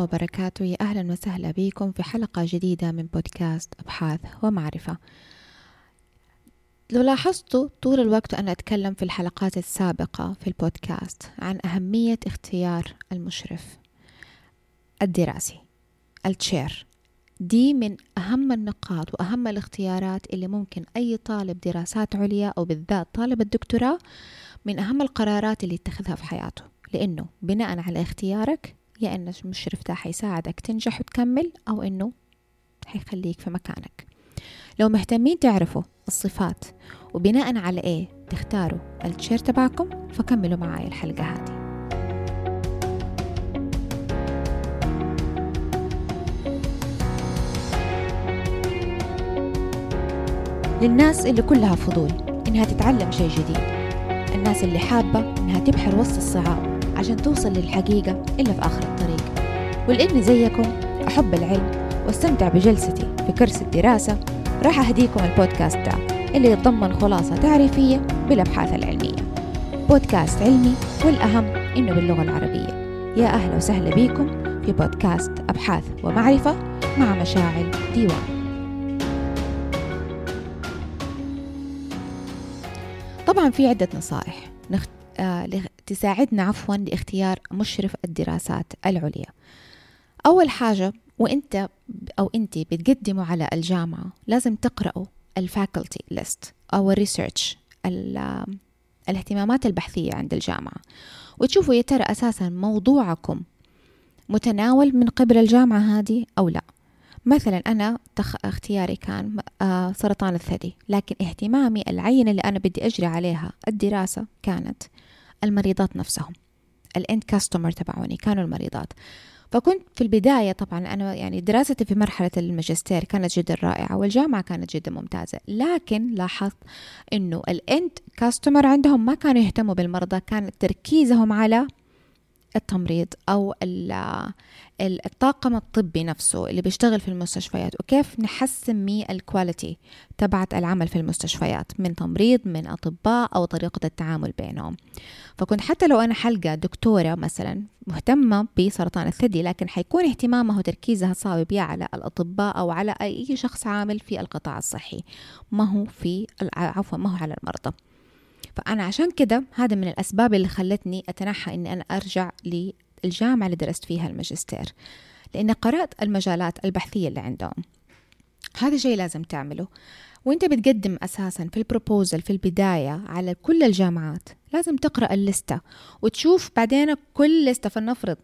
الله وبركاته. يا أهلا وسهلا بكم في حلقة جديدة من بودكاست أبحاث ومعرفة. لو لاحظتوا طول الوقت أنا أتكلم في الحلقات السابقة في البودكاست عن أهمية اختيار المشرف الدراسي التشير. دي من أهم النقاط وأهم الاختيارات اللي ممكن أي طالب دراسات عليا أو بالذات طالب الدكتوراه من أهم القرارات اللي يتخذها في حياته. لأنه بناء على اختيارك يا أن المشرف ده حيساعدك تنجح وتكمل أو أنه حيخليك في مكانك. لو مهتمين تعرفوا الصفات وبناء على إيه تختاروا التشير تبعكم فكملوا معاي الحلقة هذه. للناس اللي كلها فضول إنها تتعلم شيء جديد. الناس اللي حابة إنها تبحر وسط الصعاب. عشان توصل للحقيقة إلا في آخر الطريق. ولإني زيكم أحب العلم وأستمتع بجلستي في كرسي الدراسة راح أهديكم البودكاست ده اللي يتضمن خلاصة تعريفية بالأبحاث العلمية. بودكاست علمي والأهم إنه باللغة العربية. يا أهلا وسهلا بكم في بودكاست أبحاث ومعرفة مع مشاعل ديوان. طبعا في عدة نصائح. تساعدنا عفوا لاختيار مشرف الدراسات العليا. أول حاجة وإنت أو انت بتقدموا على الجامعة لازم تقرأوا ال faculty list أو ال research الاهتمامات البحثية عند الجامعة. وتشوفوا يا ترى أساسا موضوعكم متناول من قبل الجامعة هذه أو لا. مثلا أنا تخ... اختياري كان آه سرطان الثدي لكن اهتمامي العينة اللي أنا بدي أجري عليها الدراسة كانت المريضات نفسهم. الإند كاستمر تبعوني كانوا المريضات. فكنت في البداية طبعا أنا يعني دراستي في مرحلة الماجستير كانت جدا رائعة والجامعة كانت جدا ممتازة. لكن لاحظت أنه الإند كاستمر عندهم ما كانوا يهتموا بالمرضى كان تركيزهم على التمريض أو الطاقم الطبي نفسه اللي بيشتغل في المستشفيات وكيف نحسن من الكواليتي تبعت العمل في المستشفيات من تمريض من أطباء أو طريقة التعامل بينهم. فكنت حتى لو أنا حلقة دكتورة مثلا مهتمة بسرطان الثدي لكن حيكون اهتمامها وتركيزها صاوب يا على الأطباء أو على أي شخص عامل في القطاع الصحي. ما هو في عفوا ما هو على المرضى. فأنا عشان كده هذا من الأسباب اللي خلتني أتنحى إني أنا أرجع للجامعة اللي درست فيها الماجستير لأني قرأت المجالات البحثية اللي عندهم. هذا شيء لازم تعمله. وأنت بتقدم أساسا في ال proposal في البداية على كل الجامعات لازم تقرأ اللستة وتشوف بعدين كل لستة فلنفرض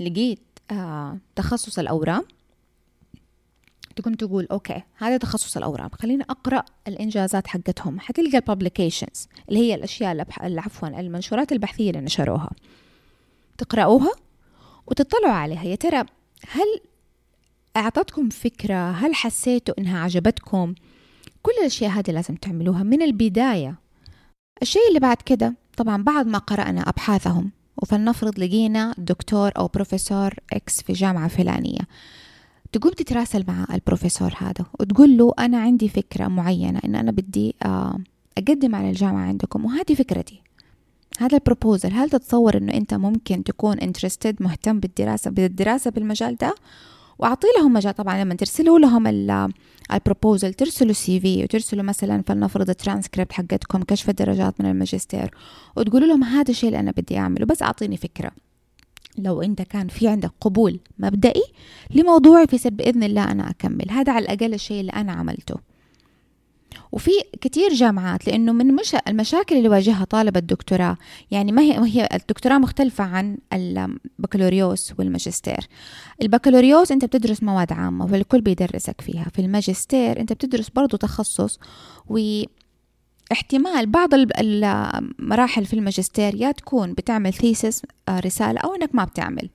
لقيت آه تخصص الأورام تكون تقول okay هذا تخصص الأورام خليني أقرأ الإنجازات حقتهم حتلقى ال publications اللي هي الأشياء عفوا المنشورات البحثية اللي نشروها. تقرأوها وتطلعوا عليها. يا ترى هل أعطتكم فكرة؟ هل حسيتوا إنها عجبتكم؟ كل الأشياء هذه لازم تعملوها من البداية. الشيء اللي بعد كده طبعا بعد ما قرأنا أبحاثهم وفلنفرض لقينا دكتور أو بروفيسور إكس في جامعة فلانية. تقوم تتراسل مع البروفيسور هذا وتقول له أنا عندي فكرة معينة إن أنا بدي أقدم على الجامعة عندكم وهذه فكرتي. هذا ال proposal هل تتصور إنه أنت ممكن تكون interested مهتم بالدراسة بالدراسة بالمجال ده؟ وأعطي لهم مجال طبعا لما ترسلوا لهم ال proposal ترسلوا CV وترسلوا مثلا فلنفرض الترانسكريبت حقتكم كشف الدرجات من الماجستير وتقولوا لهم هذا الشيء اللي أنا بدي أعمله بس أعطيني فكرة. لو انت كان في عندك قبول مبدئي لموضوعي في باذن الله أنا أكمل. هذا على الأقل الشيء اللي أنا عملته. وفي كتير جامعات لأنه من مش المشاكل اللي يواجهها طالب الدكتوراه يعني ما هي هي الدكتوراه مختلفة عن البكالوريوس والماجستير. البكالوريوس أنت بتدرس مواد عامة والكل بيدرسك فيها. في الماجستير أنت بتدرس برضه تخصص و احتمال بعض المراحل في الماجستير يا تكون بتعمل thesis رسالة أو إنك ما بتعمل.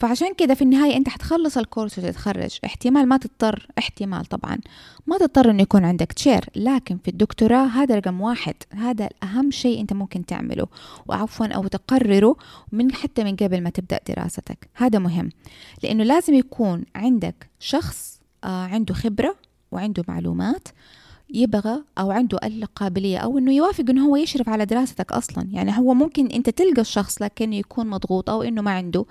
فعشان كده في النهاية أنت حتخلص الكورس وتتخرج. احتمال ما تضطر احتمال طبعا. ما تضطر إنه يكون عندك تشير لكن في الدكتوراه هذا رقم واحد. هذا أهم شيء أنت ممكن تعمله. وعفوا أو تقرره من حتى من قبل ما تبدأ دراستك. هذا مهم. لأنه لازم يكون عندك شخص عنده خبرة وعنده معلومات. يبغى أو عنده القابلية أو إنه يوافق إنه هو يشرف على دراستك أصلا. يعني هو ممكن أنت تلقى الشخص لكن يكون مضغوط أو إنه ما عنده.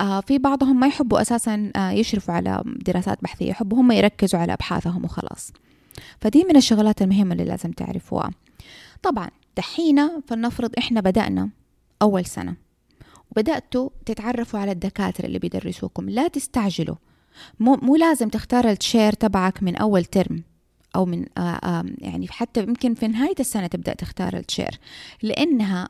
آه في بعضهم ما يحبوا أساسا آه يشرفوا على دراسات بحثية يحبوا هم يركزوا على أبحاثهم وخلاص. فدي من الشغلات المهمة اللي لازم تعرفوها. طبعا دحين فلنفرض إحنا بدأنا أول سنة. وبدأتوا تتعرفوا على الدكاترة اللي بيدرسوكم. لا تستعجلوا. مو, مو لازم تختار التشير تبعك من أول ترم أو من آه، يعني حتى يمكن في نهاية السنة تبدأ تختار التشير لأنها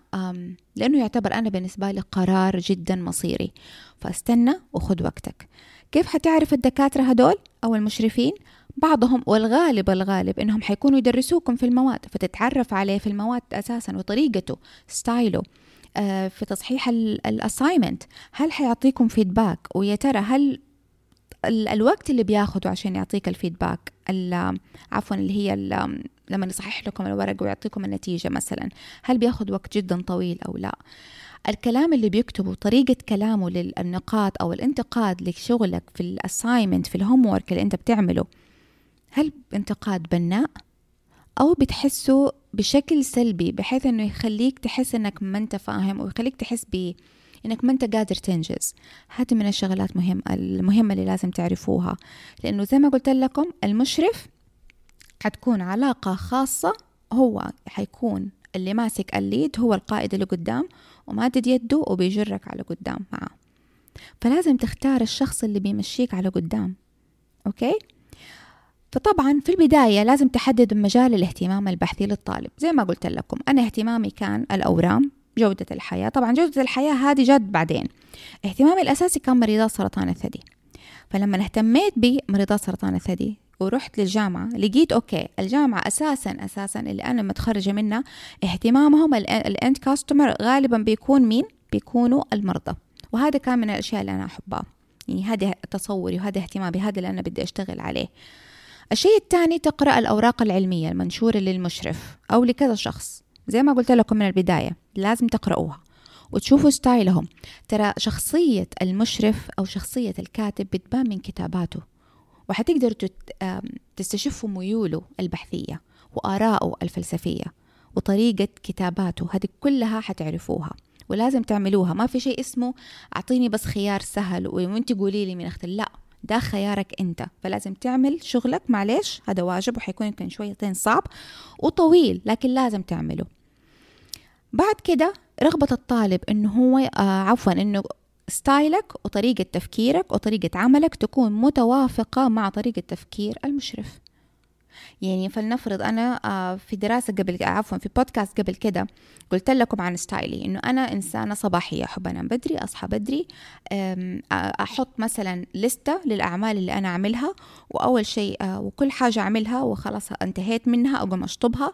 لأنه يعتبر أنا بالنسبة لي قرار جدا مصيري. فاستنى وخذ وقتك. كيف حتعرف الدكاترة هدول أو المشرفين؟ بعضهم والغالب الغالب إنهم حيكونوا يدرسوكم في المواد فتتعرف عليه في المواد أساسا وطريقته style ـه آه، في تصحيح ال assignment هل حيعطيكم feedback ويا ترى هل الوقت اللي بياخده عشان يعطيك ال feedback عفوا اللي هي لما يصحح لكم الورق ويعطيكم النتيجة مثلا هل بياخد وقت جدا طويل أو لا؟ الكلام اللي بيكتبه طريقة كلامه للنقاط أو الانتقاد لشغلك في ال assignment في ال homework اللي أنت بتعمله هل انتقاد بناء؟ أو بتحسه بشكل سلبي بحيث إنه يخليك تحس إنك ما أنت فاهم ويخليك تحس ب إنك ما أنت قادر تنجز. هذه من الشغلات مهم المهمة اللي لازم تعرفوها. لأنه زي ما قلت لكم المشرف حتكون علاقة خاصة هو حيكون اللي ماسك ال lead هو القائد اللي قدام ومادد يده وبيجرك على قدام معه فلازم تختار الشخص اللي بيمشيك على قدام. okay؟ فطبعا في البداية لازم تحدد مجال الاهتمام البحثي للطالب. زي ما قلت لكم أنا اهتمامي كان الأورام. جودة الحياة. طبعا جودة الحياة هذه جت بعدين. اهتمامي الأساسي كان مريضات سرطان الثدي. فلما اهتميت بمريضات سرطان الثدي ورحت للجامعة لقيت okay الجامعة أساسا أساسا اللي أنا متخرجة منها اهتمامهم الأند كاستمر غالبا بيكون مين؟ بيكونوا المرضى. وهذا كان من الأشياء اللي أنا أحبها. يعني هذا تصوري وهذا اهتمامي هذا اللي أنا بدي أشتغل عليه. الشيء الثاني تقرأ الأوراق العلمية المنشورة للمشرف أو لكذا شخص. زي ما قلت لكم من البداية لازم تقرأوها وتشوفوا ستايلهم. ترى شخصية المشرف أو شخصية الكاتب بتبان من كتاباته وحتقدروا تستشفوا ميوله البحثية وآراءه الفلسفية وطريقة كتاباته. هذه كلها حتعرفوها ولازم تعملوها. ما في شيء اسمه أعطيني بس خيار سهل وأنت قولي لي من اختل لا ده خيارك انت. فلازم تعمل شغلك. معلش هذا واجب وحيكون يمكن شويتين صعب وطويل لكن لازم تعمله. بعد كده رغبة الطالب إنه هو آه عفوا إنه ستايلك وطريقة تفكيرك وطريقة عملك تكون متوافقة مع طريقة تفكير المشرف. يعني فلنفرض أنا آه، في دراسة قبل عفوا في بودكاست قبل كده قلت لكم عن ستايلي إنه أنا إنسانة صباحية أحب أنام بدري أصحى بدري أحط مثلا لستة للأعمال اللي أنا أعملها وأول شيء آه، وكل حاجة أعملها وخلاص انتهيت منها أقوم أشطبها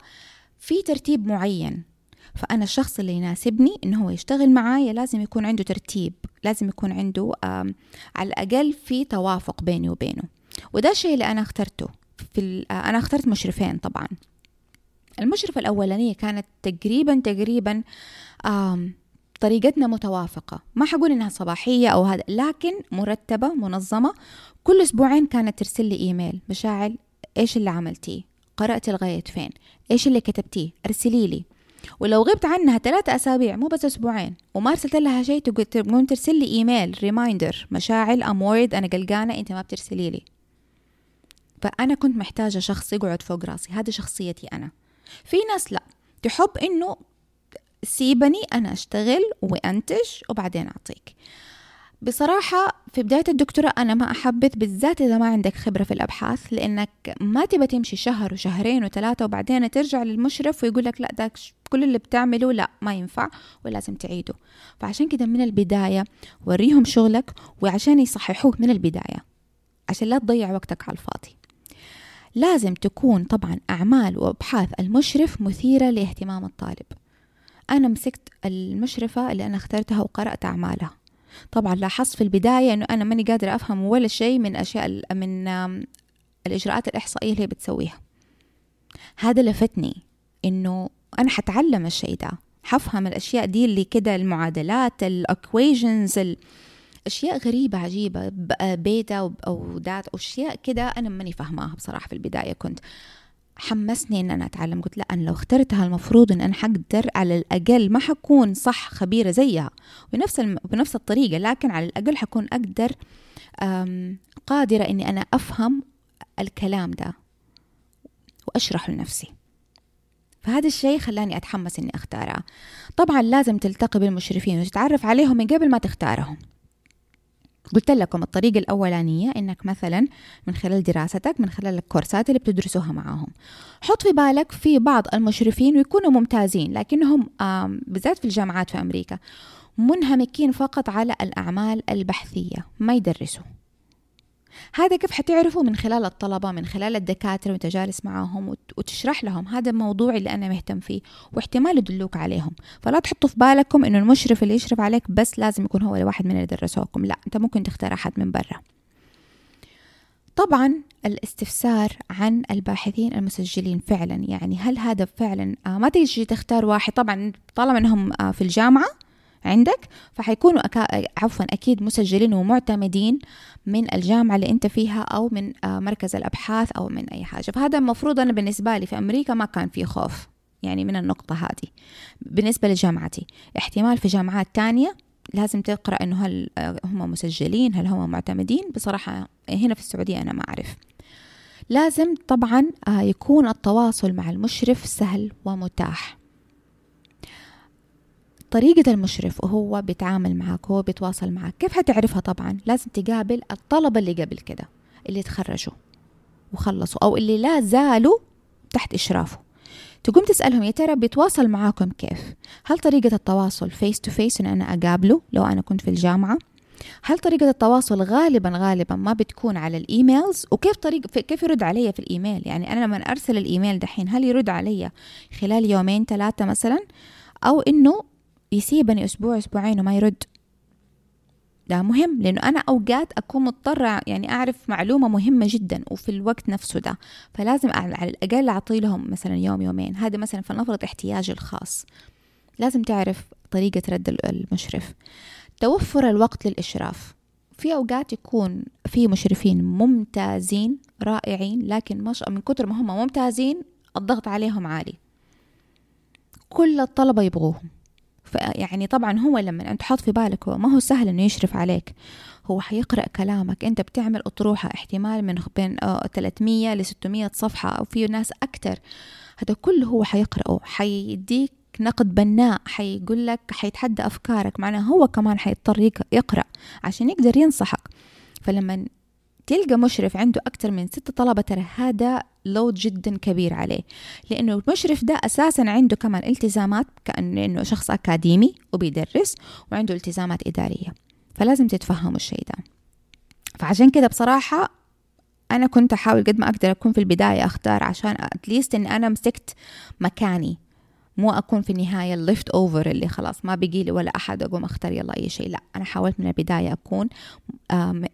في ترتيب معين. فأنا الشخص اللي يناسبني إنه هو يشتغل معايا لازم يكون عنده ترتيب لازم يكون عنده على الأقل في توافق بيني وبينه. وده الشيء اللي أنا اخترته. في أنا اخترت مشرفين طبعا. المشرفة الأولانية كانت تقريبا تقريبا طريقتنا متوافقة. ما حقول إنها صباحية أو هذا لكن مرتبة منظمة. كل أسبوعين كانت ترسل لي إيميل. مشاعل إيش اللي عملتيه؟ قرأت لغاية فين؟ إيش اللي كتبتيه؟ ارسلي لي. ولو غبت عنها ثلاثة أسابيع مو بس أسبوعين. وما أرسلت لها شيء تقوم ترسل لي إيميل. reminder مشاعل أم أنا قلقانة أنت ما بترسلي لي. فأنا كنت محتاجة شخص يقعد فوق راسي. هذه شخصيتي أنا. في ناس لا. تحب إنه سيبني أنا أشتغل وأنتج وبعدين أعطيك. بصراحة في بداية الدكتوراه أنا ما أحبذ بالذات إذا ما عندك خبرة في الأبحاث لأنك ما تبى تمشي شهر وشهرين وثلاثة وبعدين ترجع للمشرف ويقول لك لا ده كل اللي بتعمله لا ما ينفع ولازم تعيده. فعشان كده من البداية وريهم شغلك وعشان يصححوه من البداية. عشان لا تضيع وقتك على الفاضي. لازم تكون طبعا أعمال وأبحاث المشرف مثيرة لاهتمام الطالب. أنا مسكت المشرفة اللي أنا اخترتها وقرأت أعمالها. طبعا لاحظت في البداية أنه أنا ماني قادرة أفهم ولا شيء من أشياء من الإجراءات الإحصائية اللي هي بتسويها. هذا لفتني أنه أنا حتعلم الشيء ده حفهم الأشياء دي اللي كده المعادلات الأكويجنز أشياء غريبة عجيبة بيتا أو دات أشياء كده أنا ماني فاهماها بصراحة في البداية. كنت حمسني إن أنا أتعلم. قلت لا أنا لو اخترتها المفروض إن أنا حقدر على الأقل ما حكون صح خبيرة زيها. بنفس الم... بنفس الطريقة لكن على الأقل حكون أقدر قادرة إني أنا أفهم الكلام ده وأشرحه لنفسي. فهذا الشيء خلاني أتحمس إني أختارها طبعا لازم تلتقي بالمشرفين وتتعرف عليهم من قبل ما تختارهم. قلت لكم الطريقة الأولانية إنك مثلا من خلال دراستك من خلال الكورسات اللي بتدرسوها معاهم حط في بالك في بعض المشرفين ويكونوا ممتازين لكنهم بالذات في الجامعات في أمريكا منهمكين فقط على الأعمال البحثية ما يدرسوا. هذا كيف حتعرفوا من خلال الطلبة من خلال الدكاترة وانت جالس معاهم وتشرح لهم هذا الموضوع اللي أنا مهتم فيه واحتمال يدلوك عليهم. فلا تحطوا في بالكم إنه المشرف اللي يشرف عليك بس لازم يكون هو واحد من اللي درسوكم لا أنت ممكن تختار أحد من برا. طبعا الاستفسار عن الباحثين المسجلين فعلا يعني هل هذا فعلا آه، ما تيجي تختار واحد. طبعا طالما إنهم آه، في الجامعة عندك فحيكونوا أكا... عفوا أكيد مسجلين ومعتمدين من الجامعة اللي أنت فيها أو من آه، مركز الأبحاث أو من أي حاجة. فهذا المفروض أنا بالنسبة لي في أمريكا ما كان في خوف يعني من النقطة هذه. بالنسبة لجامعتي احتمال في جامعات تانية لازم تقرأ إنه هل آه، هم مسجلين هل هم معتمدين؟ بصراحة هنا في السعودية أنا ما أعرف. لازم طبعا آه، يكون التواصل مع المشرف سهل ومتاح. طريقة المشرف وهو بيتعامل معك وهو بيتواصل معك. كيف حتعرفها طبعا؟ لازم تقابل الطلبة اللي قبل كده اللي تخرجوا وخلصوا أو اللي لا زالوا تحت إشرافه. تقوم تسألهم يا ترى بيتواصل معاكم كيف؟ هل طريقة التواصل face to face إن أنا أقابله لو أنا كنت في الجامعة؟ هل طريقة التواصل غالبا غالبا ما بتكون على ال emails؟ وكيف طريقة كيف يرد علي في الإيميل؟ يعني أنا لما أرسل الإيميل دحين هل يرد علي خلال يومين ثلاثة مثلا؟ أو إنه يسيبني أسبوع أسبوعين وما يرد. ده مهم لأنه أنا أوقات أكون مضطرة يعني أعرف معلومة مهمة جدا وفي الوقت نفسه ده. فلازم على الأقل أعطي لهم مثلا يوم يومين. هذا مثلا فلنفرض احتياجي الخاص. لازم تعرف طريقة رد المشرف. توفر الوقت للإشراف. في أوقات يكون في مشرفين ممتازين رائعين لكن مش من كتر ما هم ممتازين الضغط عليهم عالي. كل الطلبة يبغوهم. يعني طبعا هو لما أنت تحط في بالك هو ما هو سهل إنه يشرف عليك. هو حيقرأ كلامك. أنت بتعمل أطروحة احتمال من بين 300 ل 600 صفحة أو في ناس أكتر. هذا كله هو حيقرأه. حيديك نقد بناء. حيقول لك حيتحدى أفكارك. معناه هو كمان حيضطر يقرأ عشان يقدر ينصحك. فلما تلقى مشرف عنده أكثر من ستة طلبة ترى هذا لود جدا كبير عليه. لأنه المشرف ده أساسا عنده كمان التزامات كأنه شخص أكاديمي وبيدرس وعنده التزامات إدارية. فلازم تتفهموا الشيء ده. فعشان كده بصراحة أنا كنت أحاول قد ما أقدر أكون في البداية أختار عشان أتليست إن أنا مسكت مكاني. مو أكون في النهاية الليفت أوفر اللي خلاص ما بقي لي ولا أحد أقوم أختار يلا أي شيء لا أنا حاولت من البداية أكون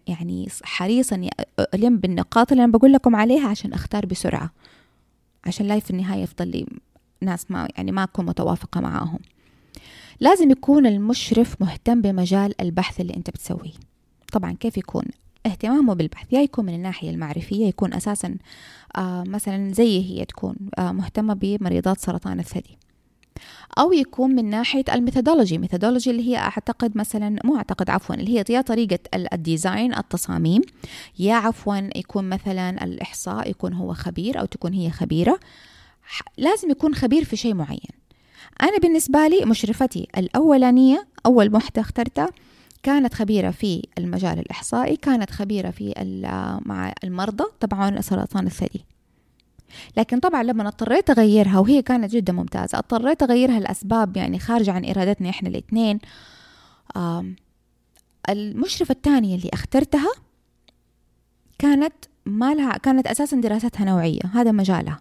يعني حريصة إني ألم بالنقاط اللي أنا بقول لكم عليها عشان أختار بسرعة عشان لا في النهاية يفضل لي ناس ما يعني ما أكون متوافقة معاهم. لازم يكون المشرف مهتم بمجال البحث اللي أنت بتسويه. طبعا كيف يكون؟ اهتمامه بالبحث يا يكون من الناحية المعرفية يكون أساسا آه مثلا زي هي تكون آه مهتمة بمريضات سرطان الثدي. أو يكون من ناحية ال methodology methodology اللي هي أعتقد مثلا مو أعتقد عفوا اللي هي يا طريقة ال design التصاميم يا عفوا يكون مثلا الإحصاء يكون هو خبير أو تكون هي خبيرة. لازم يكون خبير في شيء معين. أنا بالنسبة لي مشرفتي الأولانية أول وحدة اخترتها كانت خبيرة في المجال الإحصائي كانت خبيرة في مع المرضى طبعا سرطان الثدي. لكن طبعا لما اضطريت أغيرها وهي كانت جدا ممتازة اضطريت أغيرها لأسباب يعني خارجة عن إرادتنا إحنا الاثنين المشرفة الثانية اللي أخترتها كانت ما لها كانت أساسا دراستها نوعية هذا مجالها.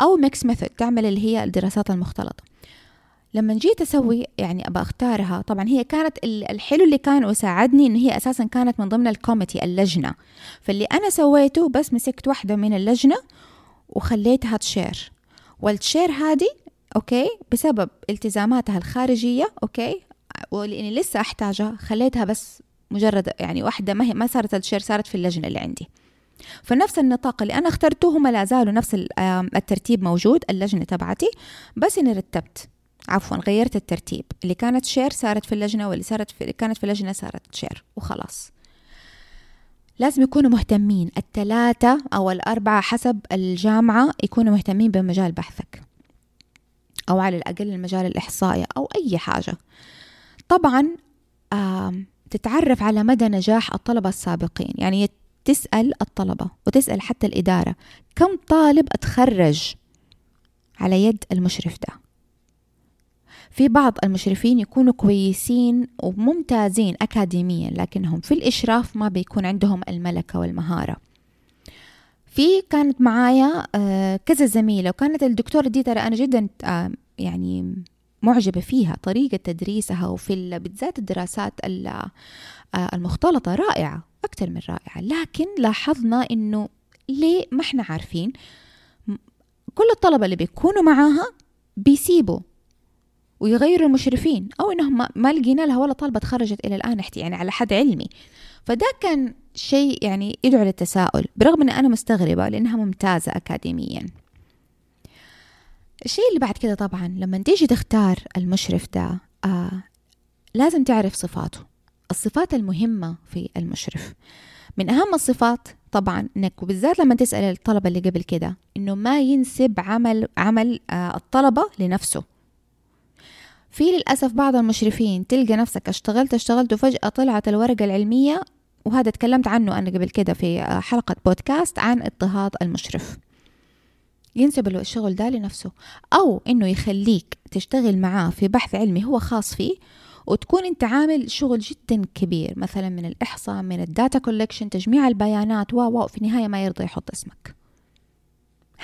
أو mixed method تعمل اللي هي الدراسات المختلطة. لما جيت أسوي يعني ابى أختارها طبعا هي كانت الحلو اللي كان وساعدني إن هي أساسا كانت من ضمن ال committee اللجنة. فاللي أنا سويته بس مسكت واحدة من اللجنة وخليتها chair. وال chair هذه okay بسبب التزاماتها الخارجية okay ولاني لسه أحتاجها خليتها بس مجرد يعني واحدة ما هي ما صارت chair صارت في اللجنة اللي عندي. فنفس النطاق اللي أنا اخترته هم لا زالوا نفس الترتيب موجود اللجنة تبعتي بس إني رتبت عفوا غيرت الترتيب. اللي كانت chair صارت في اللجنة واللي صارت في كانت في اللجنة صارت chair وخلاص. لازم يكونوا مهتمين. الثلاثة أو الأربعة حسب الجامعة يكونوا مهتمين بمجال بحثك. أو على الأقل المجال الإحصائي أو أي حاجة. طبعا تتعرف على مدى نجاح الطلبة السابقين. يعني تسأل الطلبة وتسأل حتى الإدارة كم طالب أتخرج على يد المشرف ده؟ في بعض المشرفين يكونوا كويسين وممتازين أكاديميا لكنهم في الإشراف ما بيكون عندهم الملكة والمهارة. في كانت معايا آه، كذا زميلة وكانت الدكتورة دي ترى أنا جدا آه، يعني معجبة فيها طريقة تدريسها وفي بالذات الدراسات آه، المختلطة رائعة أكثر من رائعة. لكن لاحظنا إنه ليه ما إحنا عارفين؟ كل الطلبة اللي بيكونوا معاها بيسيبوا ويغيروا المشرفين أو إنهم ما لقينا لها ولا طالبة تخرجت إلى الآن يعني على حد علمي. فده كان شيء يعني يدعو للتساؤل برغم أن أنا مستغربة لأنها ممتازة أكاديميا. الشيء اللي بعد كده طبعا لما تيجي تختار المشرف ده آه لازم تعرف صفاته الصفات المهمة في المشرف. من أهم الصفات طبعا إنك وبالذات لما تسأل الطلبة اللي قبل كده إنه ما ينسب عمل عمل آه الطلبة لنفسه. في للأسف بعض المشرفين تلقى نفسك اشتغلت اشتغلت وفجأة طلعت الورقة العلمية وهذا تكلمت عنه أنا قبل كده في حلقة بودكاست عن اضطهاد المشرف. ينسب الشغل ده لنفسه أو إنه يخليك تشتغل معاه في بحث علمي هو خاص فيه وتكون أنت عامل شغل جدا كبير مثلا من الإحصاء من ال data collection تجميع البيانات و في النهاية ما يرضى يحط اسمك.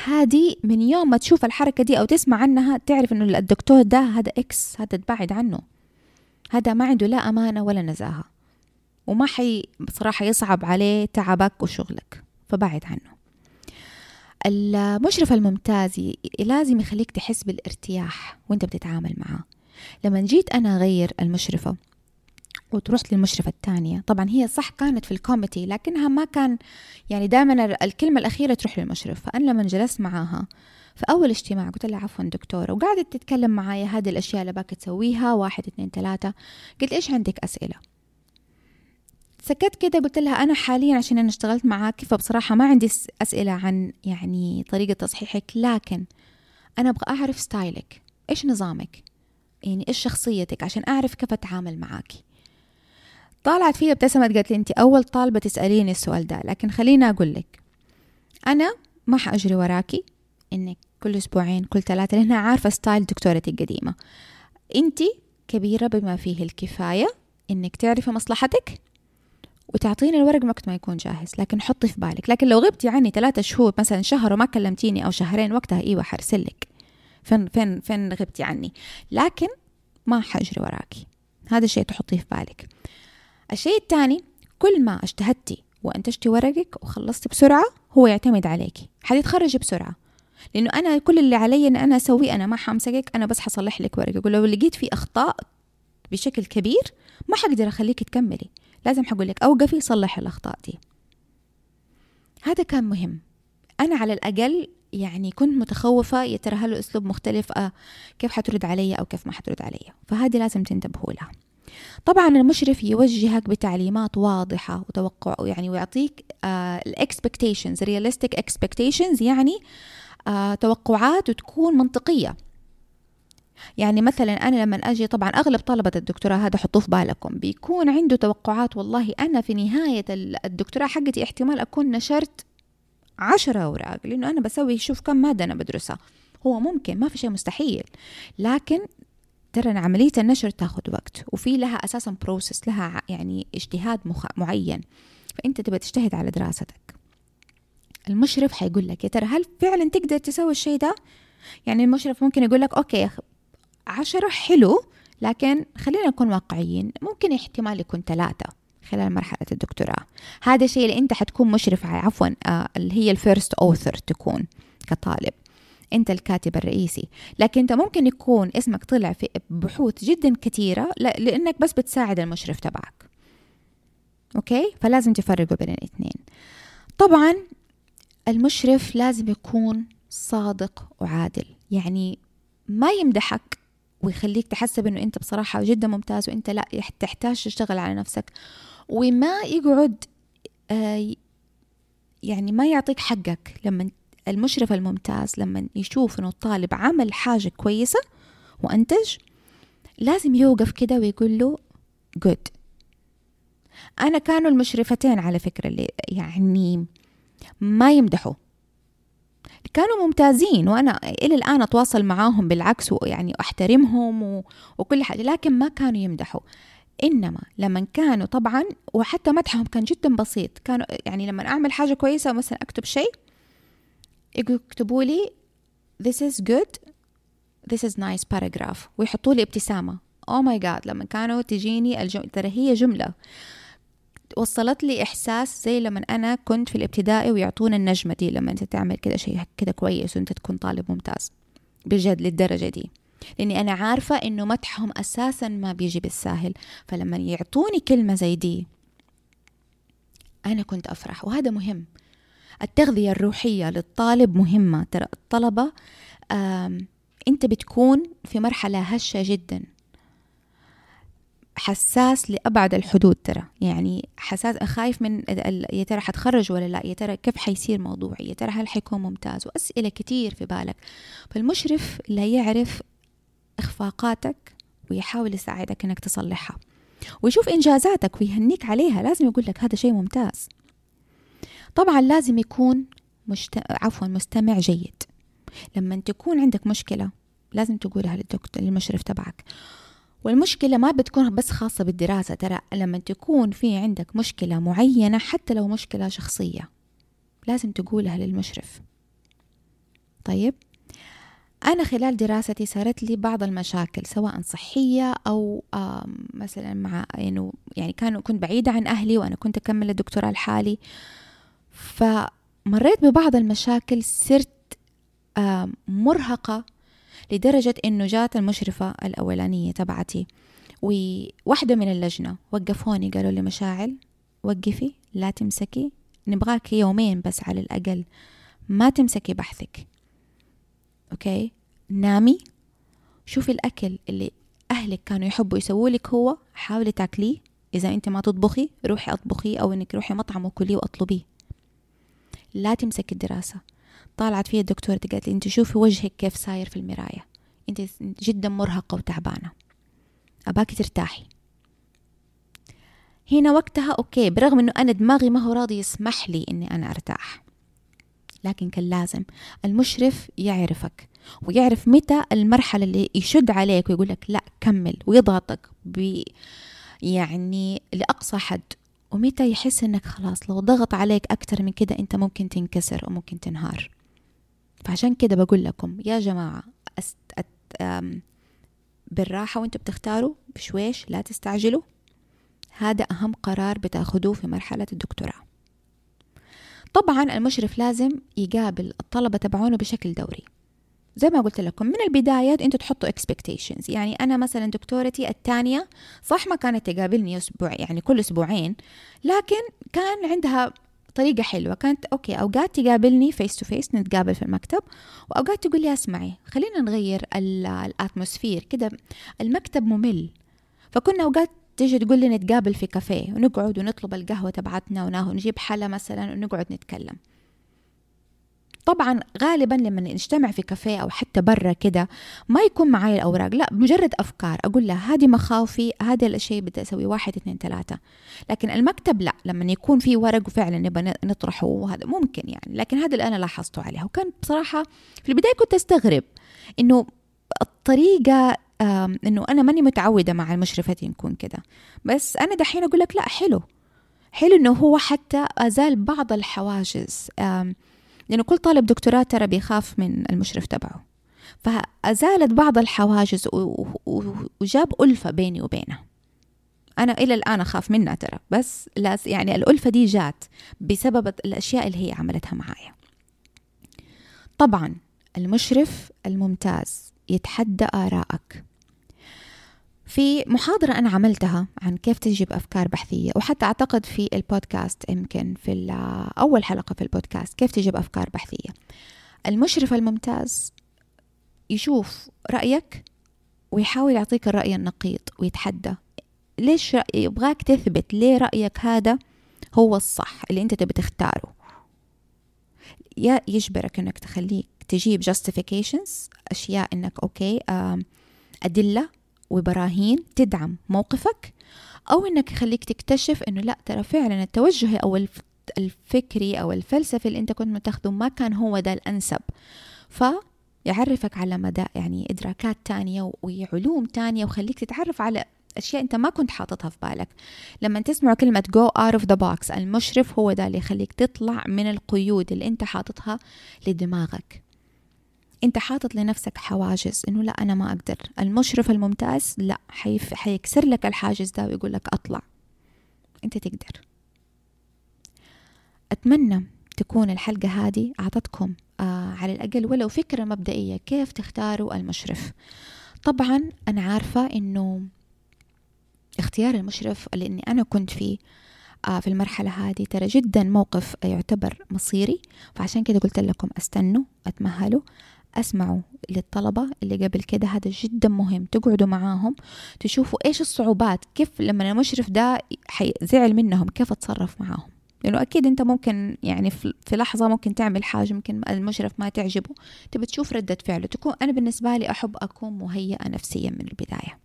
هذه من يوم ما تشوف الحركة دي أو تسمع عنها تعرف إنه الدكتور ده هذا X هذا تبعد عنه. هذا ما عنده لا أمانة ولا نزاهة. وما حي بصراحة يصعب عليه تعبك وشغلك فبعد عنه. المشرف الممتاز لازم يخليك تحس بالارتياح وأنت بتتعامل معاه لما جيت أنا أغير المشرفة وتروح للمشرفة الثانية. طبعا هي صح كانت في ال committee لكنها ما كان يعني دائما الكلمة الأخيرة تروح للمشرف فأنا لما جلست معاها في أول اجتماع قلت لها عفوا دكتورة وقعدت تتكلم معايا هذه الأشياء اللي أبغاك تسويها واحد اثنين ثلاثة. قلت إيش عندك أسئلة؟ سكت كده قلت لها أنا حاليا عشان أنا اشتغلت معاك فبصراحة ما عندي أسئلة عن يعني طريقة تصحيحك لكن أنا أبغى أعرف style ـك. إيش نظامك؟ يعني إيش شخصيتك؟ عشان أعرف كيف أتعامل معاكي. طالعت فيها ابتسمت قالت لي انت أول طالبة تسأليني السؤال ده لكن خليني أقول لك أنا ما حأجري وراكي انك كل أسبوعين كل ثلاثة لانها عارفة ستايل دكتورتي القديمة. انت كبيرة بما فيه الكفاية إنك تعرفي مصلحتك وتعطيني الورق وقت ما يكون جاهز لكن حطي في بالك لكن لو غبتي عني ثلاثة شهور مثلا شهر وما كلمتيني أو شهرين وقتها إيوه حرسلك فين فين فين غبتي عني؟ لكن ما حجري وراكي هذا الشيء تحطيه في بالك. الشيء الثاني كل ما اجتهدتي وانتجتي ورقك وخلصتي بسرعة هو يعتمد عليكي حتتخرجي بسرعة. لأنه أنا كل اللي علي أن أنا أسويه أنا ما حمسكك أنا بس حصلح لك ورقك. ولو لقيت في أخطاء بشكل كبير ما حقدر أخليك تكملي. لازم حقول لك أوقفي صلحي الأخطاء دي. هذا كان مهم. أنا على الأقل يعني كنت متخوفة يا ترى هل أسلوب مختلف؟ آه كيف حترد علي أو كيف ما حترد علي؟ فهذه لازم تنتبهوا لها. طبعا المشرف يوجهك بتعليمات واضحة وتوقع يعني ويعطيك ال expectations realistic expectations يعني آه توقعات وتكون منطقية. يعني مثلا أنا لما أجي طبعا أغلب طلبة الدكتوراه هذا حطوه في بالكم بيكون عنده توقعات والله أنا في نهاية الدكتوراه حقتي احتمال أكون نشرت عشرة أوراق لأنه أنا بسوي شوف كم مادة أنا بدرسها. هو ممكن ما في شيء مستحيل. لكن ترى عملية النشر تاخذ وقت وفي لها أساسا process لها يعني اجتهاد مخ... معين. فأنت تبغى تجتهد على دراستك. المشرف حيقول لك يا ترى هل فعلا تقدر تسوي الشيء ده؟ يعني المشرف ممكن يقول لك okay عشرة حلو لكن خلينا نكون واقعيين ممكن احتمال يكون ثلاثة خلال مرحلة الدكتوراه. هذا الشيء اللي أنت حتكون مشرف عفوا آه اللي هي ال first author تكون كطالب. أنت الكاتب الرئيسي. لكن أنت ممكن يكون اسمك طلع في بحوث جدا كثيره لأنك بس بتساعد المشرف تبعك. أوكي؟ فلازم تفرقوا بين الاثنين. طبعا المشرف لازم يكون صادق وعادل. يعني ما يمدحك ويخليك تحسب إنه أنت بصراحة جدا ممتاز وأنت لا تحتاج تشتغل على نفسك. وما يقعد آه، يعني ما يعطيك حقك لما المشرف الممتاز لما يشوف إنه الطالب عمل حاجة كويسة وأنتج لازم يوقف كده ويقول له جود أنا كانوا المشرفتين على فكرة اللي يعني ما يمدحوا. كانوا ممتازين وأنا إلى الآن أتواصل معاهم بالعكس ويعني أحترمهم وكل حاجة لكن ما كانوا يمدحوا. إنما لما كانوا طبعا وحتى مدحهم كان جدا بسيط. كانوا يعني لما أعمل حاجة كويسة مثلا أكتب شيء يكتبوا لي this is good this is nice paragraph. ويحطوا لي ابتسامة. Oh my god. لما كانوا تجيني الجمله ترى هي جملة. وصلت لي إحساس زي لما أنا كنت في الابتدائي ويعطونا النجمة دي. لما أنت تعمل كده شيء كده كويس وأنت تكون طالب ممتاز. بجد للدرجة دي. لأني أنا عارفة إنه مدحهم أساسا ما بيجي بالساهل. فلما يعطوني كلمة زي دي أنا كنت أفرح. وهذا مهم. التغذية الروحية للطالب مهمة. ترى الطلبة أنت بتكون في مرحلة هشة جدا. حساس لأبعد الحدود ترى. يعني حساس خايف من يا ترى حتخرج ولا لا؟ يا ترى كيف حيصير موضوعي؟ يا ترى هل حيكون ممتاز؟ وأسئلة كتير في بالك. فالمشرف لا يعرف إخفاقاتك ويحاول يساعدك إنك تصلحها. ويشوف إنجازاتك ويهنيك عليها. لازم يقول لك هذا شيء ممتاز. طبعا لازم يكون مشت... عفوا مستمع جيد. لما تكون عندك مشكلة لازم تقولها للدكتور للمشرف تبعك. والمشكلة ما بتكون بس خاصة بالدراسة ترى لما تكون في عندك مشكلة معينة حتى لو مشكلة شخصية لازم تقولها للمشرف. طيب؟ أنا خلال دراستي صارت لي بعض المشاكل سواء صحية أو مثلا مع يعني, يعني كانوا كنت بعيدة عن أهلي وأنا كنت أكمل الدكتوراه لحالي فمريت ببعض المشاكل صرت مرهقة لدرجة إنه جات المشرفة الأولانية تبعتي. وواحدة من اللجنة وقفوني قالوا لي مشاعل وقفي لا تمسكي. نبغاك يومين بس على الأقل ما تمسكي بحثك. أوكي؟ نامي. شوفي الأكل اللي أهلك كانوا يحبوا يسووا لك هو حاولي تاكليه. إذا أنت ما تطبخي روحي أطبخيه أو إنك روحي مطعم وكليه وأطلبيه. لا تمسكي الدراسة. طالعت فيها الدكتورة قالت لي أنت شوفي وجهك كيف صاير في المراية أنت جدا مرهقة وتعبانة. أباكي ترتاحي. هنا وقتها أوكي برغم إنه أنا دماغي ما هو راضي يسمح لي إني أنا أرتاح. لكن كان لازم. المشرف يعرفك ويعرف متى المرحلة اللي يشد عليك ويقول لك لا كمل ويضغطك ب يعني لأقصى حد. ومتى يحس إنك خلاص لو ضغط عليك أكتر من كده أنت ممكن تنكسر وممكن تنهار. فعشان كده بقول لكم يا جماعة أست... أت... أم... بالراحة وأنتوا بتختاروا بشويش لا تستعجلوا. هذا أهم قرار بتاخدوه في مرحلة الدكتوراه. طبعا المشرف لازم يقابل الطلبة تبعونه بشكل دوري. زي ما قلت لكم من البداية أنتوا تحطوا expectations. يعني أنا مثلا دكتورتي الثانية صح ما كانت تقابلني أسبوع يعني كل أسبوعين لكن كان عندها طريقة حلوة. كانت okay أوقات تقابلني face to face نتقابل في المكتب وأوقات تقول لي أسمعي خلينا نغير الأتموسفير كده المكتب ممل. فكنا أوقات تيجي تقول لي نتقابل في كافيه ونقعد ونطلب القهوة تبعتنا ونجيب حلا مثلا ونقعد نتكلم. طبعا غالبا لما نجتمع في كافيه أو حتى برا كده ما يكون معي الأوراق. لا مجرد أفكار. أقول لها هذه مخاوفي هذا الشيء بدي أسوي واحد اثنين ثلاثة. لكن المكتب لا. لما يكون في ورق وفعلا نبغى نطرحه وهذا ممكن يعني. لكن هذا اللي أنا لاحظته عليها وكان بصراحة في البداية كنت أستغرب إنه الطريقة إنه أنا ماني متعودة مع المشرفات يكون كده. بس أنا دحين أقول لك لا حلو. حلو إنه هو حتى أزال بعض الحواجز لأنه كل طالب دكتوراه ترى بيخاف من المشرف تبعه. فأزالت بعض الحواجز وجاب ألفة بيني وبينه. أنا إلى الآن أخاف منها ترى بس يعني الألفة دي جات بسبب الأشياء اللي هي عملتها معايا. طبعا المشرف الممتاز يتحدى آرائك في محاضرة أنا عملتها عن كيف تجيب أفكار بحثية وحتى أعتقد في البودكاست يمكن في أول حلقة في البودكاست كيف تجيب أفكار بحثية. المشرف الممتاز يشوف رأيك ويحاول يعطيك الرأي النقيض ويتحدى. ليش يبغاك تثبت ليه رأيك هذا هو الصح اللي أنت تبي تختاره. يا يجبرك أنك تخليك تجيب justifications أشياء أنك أوكي أدلة وبراهين تدعم موقفك أو أنك يخليك تكتشف أنه لا ترى فعلا التوجه أو الفكري أو الفلسفي اللي أنت كنت متخذه ما كان هو ده الأنسب. فيعرفك على مدى يعني إدراكات تانية وعلوم تانية وخليك تتعرف على أشياء أنت ما كنت حاططها في بالك. لما تسمع كلمة go out of the box المشرف هو ده اللي يخليك تطلع من القيود اللي أنت حاططها لدماغك. انت حاطط لنفسك حواجز انه لا أنا ما أقدر. المشرف الممتاز لا حيف حيكسر لك الحاجز ده ويقول لك اطلع. انت تقدر. اتمنى تكون الحلقة هذه أعطتكم آه على الأقل ولو فكرة مبدئية كيف تختاروا المشرف. طبعا أنا عارفة إنه اختيار المشرف اللي إني أنا كنت فيه آه في المرحلة هذه ترى جدا موقف يعتبر مصيري فعشان كده قلت لكم أستنوا أتمهلوا. اسمعوا للطلبة اللي قبل كده هذا جدا مهم. تقعدوا معاهم تشوفوا إيش الصعوبات كيف لما المشرف ده زعل منهم كيف أتصرف معاهم. لأنه أكيد أنت ممكن يعني في لحظة ممكن تعمل حاجة ممكن المشرف ما تعجبه. تبي تشوف ردة فعله. تكون أنا بالنسبة لي أحب أكون مهيئة نفسيا من البداية.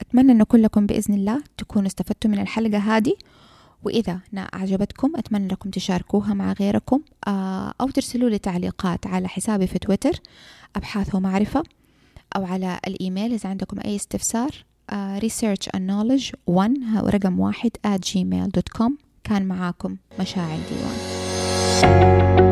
أتمنى أن كلكم بإذن الله تكونوا استفدتوا من الحلقة هذه. وإذا أعجبتكم أتمنى لكم تشاركوها مع غيركم آه، أو ترسلوا لي تعليقات على حسابي في تويتر أبحاث ومعرفة أو على الإيميل إذا عندكم أي استفسار uh, research and knowledge 1 رقم واحد at gmail.com كان معاكم مشاعل ديوان.